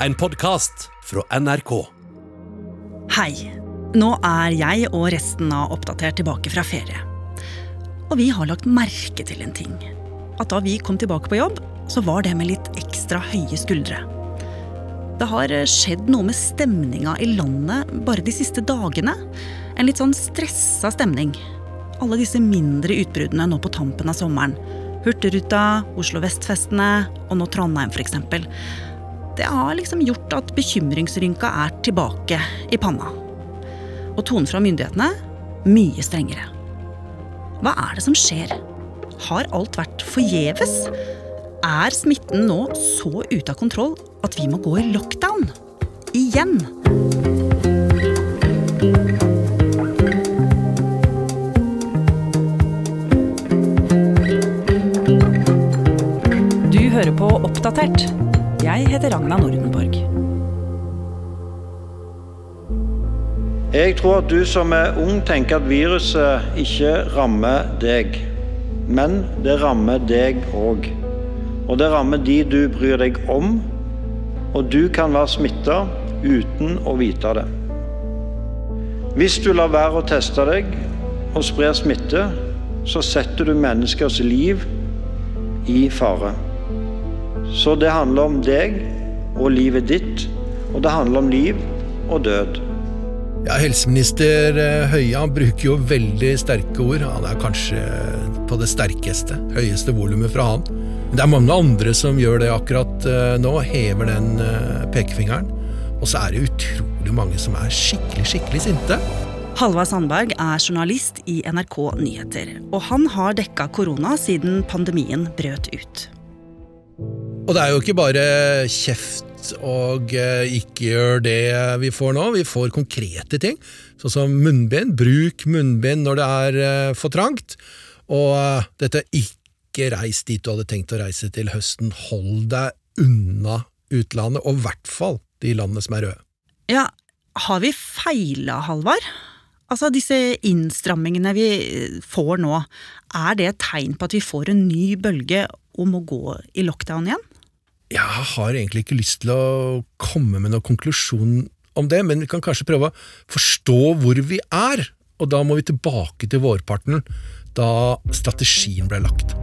en podkast fra NRK. Hei. Nå er jeg og resten av Oppdatert tilbake fra ferie. Og vi har lagt merke til en ting. At da vi kom tilbake på jobb, så var det med litt ekstra høye skuldre. Det har skjedd noe med stemninga i landet bare de siste dagene. En litt sånn stressa stemning. Alle disse mindre utbruddene nå på tampen av sommeren. Hurtigruta, Oslo Vest-festene og nå Trondheim f.eks. Det har liksom gjort at bekymringsrynka er tilbake i panna. Og tonen fra myndighetene mye strengere. Hva er det som skjer? Har alt vært forgjeves? Er smitten nå så ute av kontroll at vi må gå i lockdown? Igjen? Du hører på Oppdatert. Jeg heter Ragna Nordenborg. Jeg tror at du som er ung tenker at viruset ikke rammer deg. Men det rammer deg òg. Og det rammer de du bryr deg om. Og du kan være smitta uten å vite det. Hvis du lar være å teste deg og sprer smitte, så setter du menneskers liv i fare. Så det handler om deg og livet ditt, og det handler om liv og død. Ja, Helseminister eh, Høie bruker jo veldig sterke ord. Han er kanskje på det sterkeste, høyeste volumet fra han. Men det er mange andre som gjør det akkurat eh, nå, hever den eh, pekefingeren. Og så er det utrolig mange som er skikkelig, skikkelig sinte. Halvard Sandberg er journalist i NRK Nyheter. Og han har dekka korona siden pandemien brøt ut. Og det er jo ikke bare kjeft og eh, ikke gjør det vi får nå, vi får konkrete ting. Sånn som munnbind. Bruk munnbind når det er eh, for trangt. Og eh, dette ikke reis dit du hadde tenkt å reise til høsten. Hold deg unna utlandet, og i hvert fall de landene som er røde. Ja, har vi feila, Halvard? Altså, disse innstrammingene vi får nå, er det et tegn på at vi får en ny bølge og må gå i lockdown igjen? Jeg har egentlig ikke lyst til å komme med noen konklusjon om det, men vi kan kanskje prøve å forstå hvor vi er, og da må vi tilbake til vårparten, da strategien ble lagt.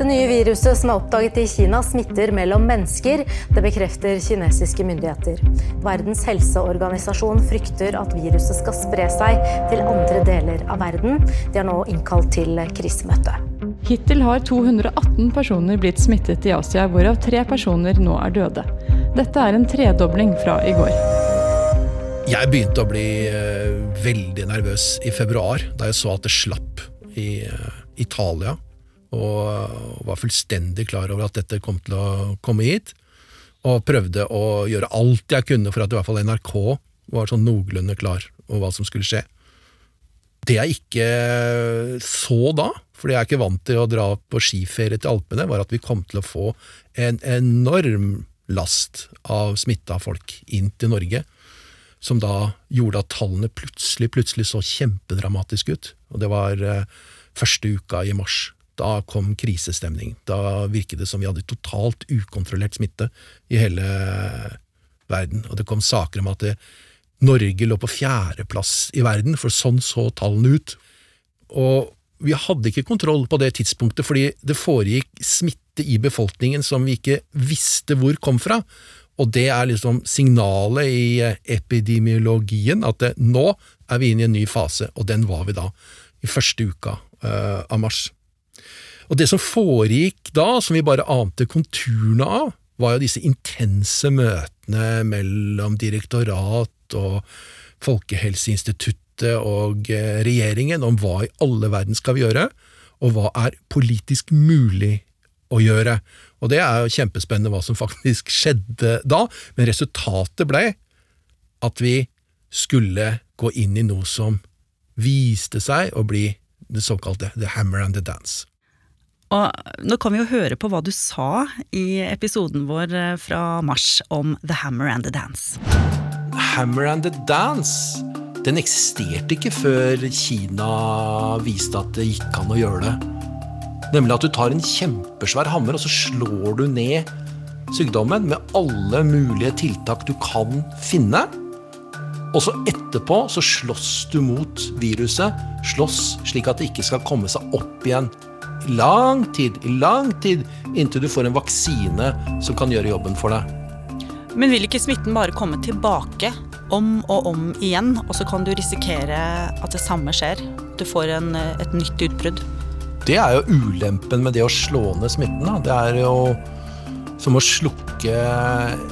Det nye viruset som er oppdaget i Kina, smitter mellom mennesker. Det bekrefter kinesiske myndigheter. Verdens helseorganisasjon frykter at viruset skal spre seg til andre deler av verden. De har nå innkalt til krisemøte. Hittil har 218 personer blitt smittet i Asia, hvorav tre personer nå er døde. Dette er en tredobling fra i går. Jeg begynte å bli eh, veldig nervøs i februar, da jeg så at det slapp i eh, Italia og var fullstendig klar over at dette kom til å komme hit. Og prøvde å gjøre alt jeg kunne for at i hvert fall NRK var sånn noenlunde klar over hva som skulle skje. Det jeg ikke så da, fordi jeg er ikke vant til å dra på skiferie til Alpene, var at vi kom til å få en enorm last av smitta folk inn til Norge, som da gjorde at tallene plutselig, plutselig så kjempedramatisk ut. Og det var eh, første uka i mars. Da kom krisestemning. Da virket det som vi hadde totalt ukontrollert smitte i hele verden. Og det kom saker om at det, Norge lå på fjerdeplass i verden, for sånn så tallene ut. Og vi hadde ikke kontroll på det tidspunktet, fordi det foregikk smitte i befolkningen som vi ikke visste hvor kom fra. Og det er liksom signalet i epidemiologien, at det, nå er vi inne i en ny fase, og den var vi da, i første uka uh, av mars. Og det som foregikk da, som vi bare ante konturene av, var jo disse intense møtene mellom direktorat og Folkehelseinstituttet og eh, regjeringen om hva i alle verden skal vi gjøre, og hva er politisk mulig å gjøre. Og det er jo kjempespennende hva som faktisk skjedde da, men resultatet ble at vi skulle gå inn i noe som viste seg å bli det såkalte The Hammer and the Dance. Og nå kan vi jo høre på hva du sa i episoden vår eh, fra mars om The Hammer and the Dance. Hammer and the Dance den eksisterte ikke før Kina viste at det gikk an å gjøre det. Nemlig at du tar en kjempesvær hammer og så slår du ned sykdommen med alle mulige tiltak du kan finne. Og så etterpå så slåss du mot viruset. Slåss slik at det ikke skal komme seg opp igjen. I lang tid, i lang tid, inntil du får en vaksine som kan gjøre jobben for deg. Men vil ikke smitten bare komme tilbake om og om igjen, og så kan du risikere at det samme skjer? Du får en, et nytt utbrudd? Det er jo ulempen med det å slå ned smitten. Da. Det er jo som å slukke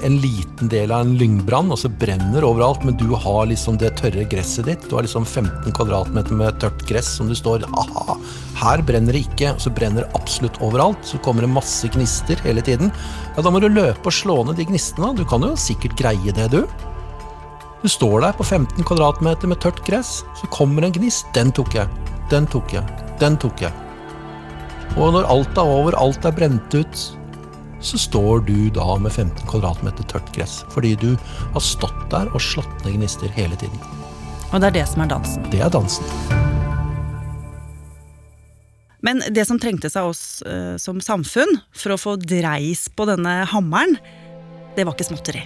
en liten del av en lyngbrann, og så brenner overalt, men du har liksom det tørre gresset ditt. Du har liksom 15 kvadratmeter med tørt gress som du står aha, her brenner det ikke, og så brenner det absolutt overalt. Så kommer det masse gnister hele tiden. Ja, da må du løpe og slå ned de gnistene. Du kan jo sikkert greie det, du. Du står der på 15 kvadratmeter med tørt gress, så kommer en gnist. Den tok jeg. Den tok jeg. Den tok jeg. Og når alt er over, alt er brent ut, så står du da med 15 kvadratmeter tørt gress. Fordi du har stått der og slått ned gnister hele tiden. Og det er det som er dansen? Det er dansen. Men det som trengtes av oss uh, som samfunn for å få dreis på denne hammeren, det var ikke småtteri.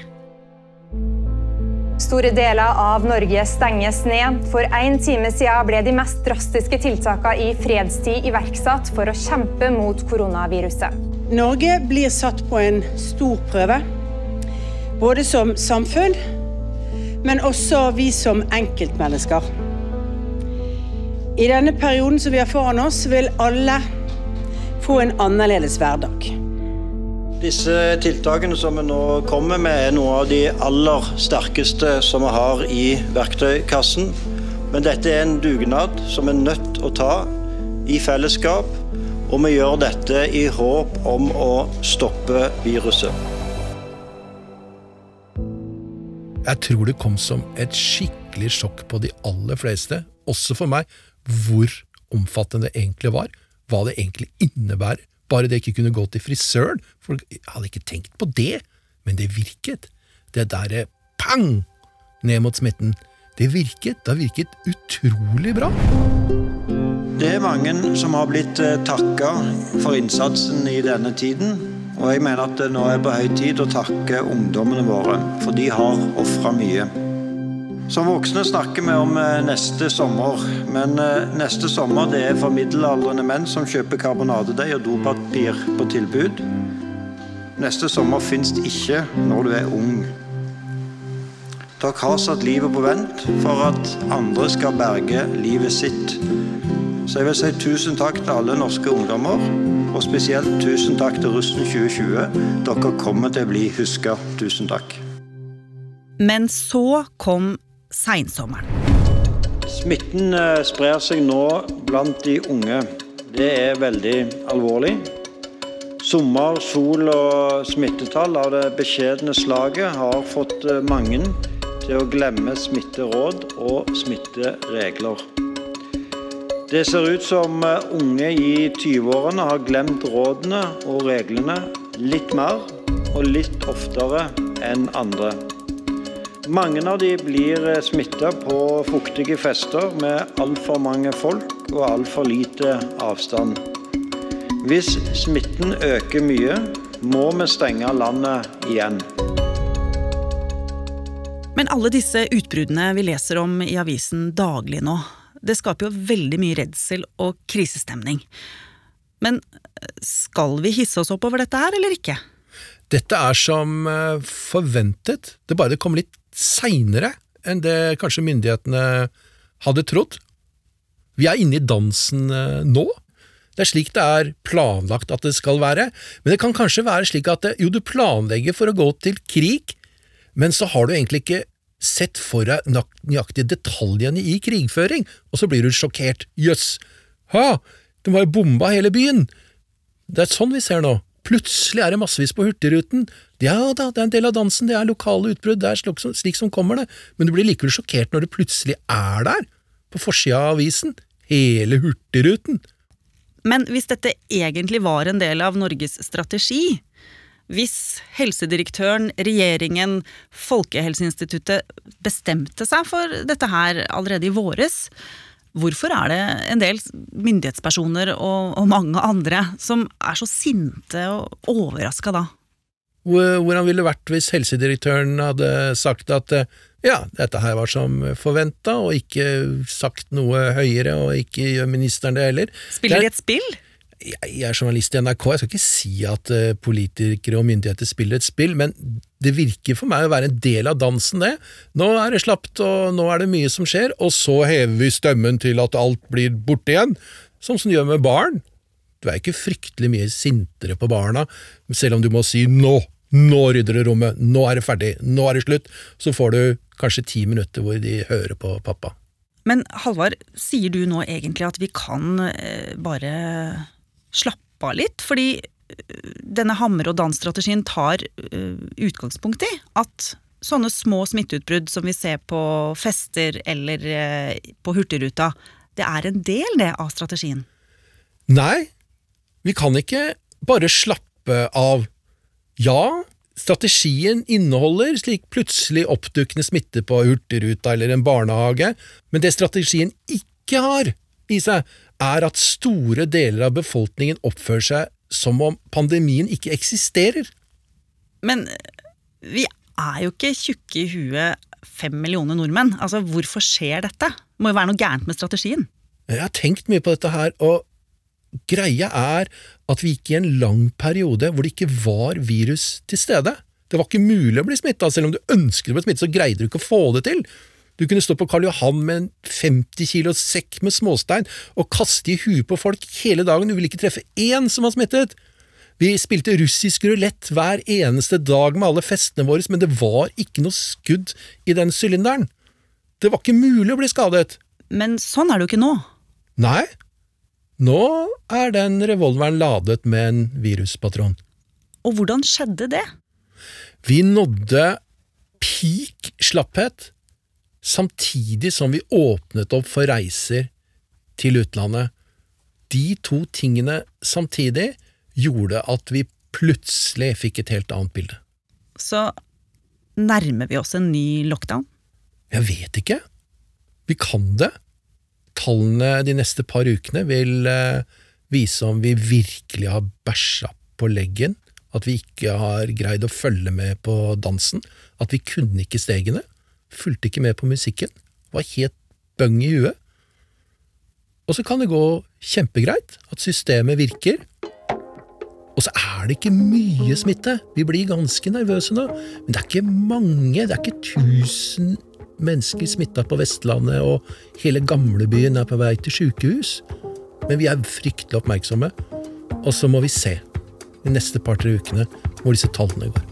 Store deler av Norge stenges ned. For en time siden ble de mest drastiske tiltakene i fredstid iverksatt for å kjempe mot koronaviruset. Norge blir satt på en stor prøve. Både som samfunn, men også vi som enkeltmennesker. I denne perioden som vi har foran oss, vil alle få en annerledes hverdag. Disse tiltakene som vi nå kommer med, er noe av de aller sterkeste som vi har i verktøykassen. Men dette er en dugnad som vi er nødt til å ta i fellesskap og vi gjør dette i håp om å stoppe viruset. Jeg tror det kom som et skikkelig sjokk på de aller fleste, også for meg, hvor omfattende det egentlig var, hva det egentlig innebærer. Bare det ikke kunne gå til frisøren. Folk hadde ikke tenkt på det, men det virket. Det derre pang ned mot smitten. Det virket. Det har virket utrolig bra. Det er mange som har blitt eh, takka for innsatsen i denne tiden. Og jeg mener at det nå er på høy tid å takke ungdommene våre, for de har ofra mye. Som voksne snakker vi om eh, neste sommer, men eh, neste sommer det er for middelaldrende menn som kjøper karbonadedeig og dopapir på tilbud. Neste sommer fins ikke når du er ung. Dere har satt livet på vent for at andre skal berge livet sitt. Så jeg vil si tusen takk til alle norske ungdommer, og spesielt tusen takk til Russen 2020. Dere kommer til å bli huska. Tusen takk. Men så kom seinsommeren. Smitten eh, sprer seg nå blant de unge. Det er veldig alvorlig. Sommer, sol og smittetall av det beskjedne slaget har fått eh, mange til å glemme smitteråd og smitteregler. Det ser ut som eh, unge i 20-årene har glemt rådene og reglene litt mer og litt oftere enn andre. Mange av de blir eh, smitta på fuktige fester med altfor mange folk og altfor lite avstand. Hvis smitten øker mye, må vi stenge landet igjen. Men alle disse utbruddene vi leser om i avisen daglig nå, det skaper jo veldig mye redsel og krisestemning. Men skal vi hisse oss opp over dette her, eller ikke? Dette er som eh, forventet, det bare det kommer litt seinere enn det kanskje myndighetene hadde trodd. Vi er inne i dansen eh, nå. Det er slik det er planlagt at det skal være, men det kan kanskje være slik at det, jo, du planlegger for å gå til krig, men så har du egentlig ikke sett for deg nøyaktige detaljene i krigføring, og så blir du sjokkert. Jøss, ha, de har jo bomba hele byen! Det er sånn vi ser nå. Plutselig er det massevis på Hurtigruten. Ja da, det er en del av dansen, det er lokale utbrudd, det er slik som, slik som kommer det, men du blir likevel sjokkert når det plutselig er der, på forsida av avisen. Hele Hurtigruten. Men hvis dette egentlig var en del av Norges strategi, hvis helsedirektøren, regjeringen, Folkehelseinstituttet bestemte seg for dette her allerede i våres, hvorfor er det en del myndighetspersoner og, og mange andre som er så sinte og overraska da? Hvordan ville det vært hvis helsedirektøren hadde sagt at eh, ja, dette her var som forventa, og ikke sagt noe høyere, og ikke gjør ministeren det heller. Spiller de et spill? Jeg er journalist i NRK, jeg skal ikke si at eh, politikere og myndigheter spiller et spill, men det virker for meg å være en del av dansen, det. Nå er det slapt, og nå er det mye som skjer, og så hever vi stemmen til at alt blir borte igjen, sånn som du gjør med barn. Du er ikke fryktelig mye sintere på barna, selv om du må si nå, nå rydder du rommet, nå er det ferdig, nå er det slutt, så får du kanskje ti minutter hvor de hører på pappa. Men Halvard, sier du nå egentlig at vi kan eh, bare slappe av litt? Fordi eh, denne hammer og dans-strategien tar eh, utgangspunkt i at sånne små smitteutbrudd som vi ser på fester eller eh, på Hurtigruta, det er en del det av strategien? Nei, vi kan ikke bare slappe av. Ja, strategien inneholder slik plutselig oppdukkende smitte på Hurtigruta eller en barnehage, men det strategien ikke har i seg, er at store deler av befolkningen oppfører seg som om pandemien ikke eksisterer. Men vi er jo ikke tjukke i huet fem millioner nordmenn. Altså, Hvorfor skjer dette? Det må jo være noe gærent med strategien. Jeg har tenkt mye på dette her, og greia er at vi gikk i en lang periode hvor det ikke var virus til stede. Det var ikke mulig å bli smitta, selv om du ønsket å bli smittet, så greide du ikke å få det til. Du kunne stå på Karl Johan med en 50 kilos sekk med småstein og kaste i huet på folk hele dagen, du ville ikke treffe én som var smittet. Vi spilte russisk rulett hver eneste dag med alle festene våre, men det var ikke noe skudd i den sylinderen. Det var ikke mulig å bli skadet. Men sånn er det jo ikke nå. Nei, nå er den revolveren ladet med en viruspatron. Og hvordan skjedde det? Vi nådde peak slapphet samtidig som vi åpnet opp for reiser til utlandet. De to tingene samtidig gjorde at vi plutselig fikk et helt annet bilde. Så nærmer vi oss en ny lockdown? Jeg vet ikke. Vi kan det. Tallene de neste par ukene vil eh, vise om vi virkelig har bæsja på leggen, at vi ikke har greid å følge med på dansen, at vi kunne ikke stegene, fulgte ikke med på musikken, var helt bøng i huet. Og så kan det gå kjempegreit, at systemet virker. Og så er det ikke mye smitte. Vi blir ganske nervøse nå, men det er ikke mange, det er ikke tusen mennesker smitta på Vestlandet, og hele gamlebyen er på vei til sjukehus. Men vi er fryktelig oppmerksomme, og så må vi se de neste par-tre ukene hvor disse tallene går.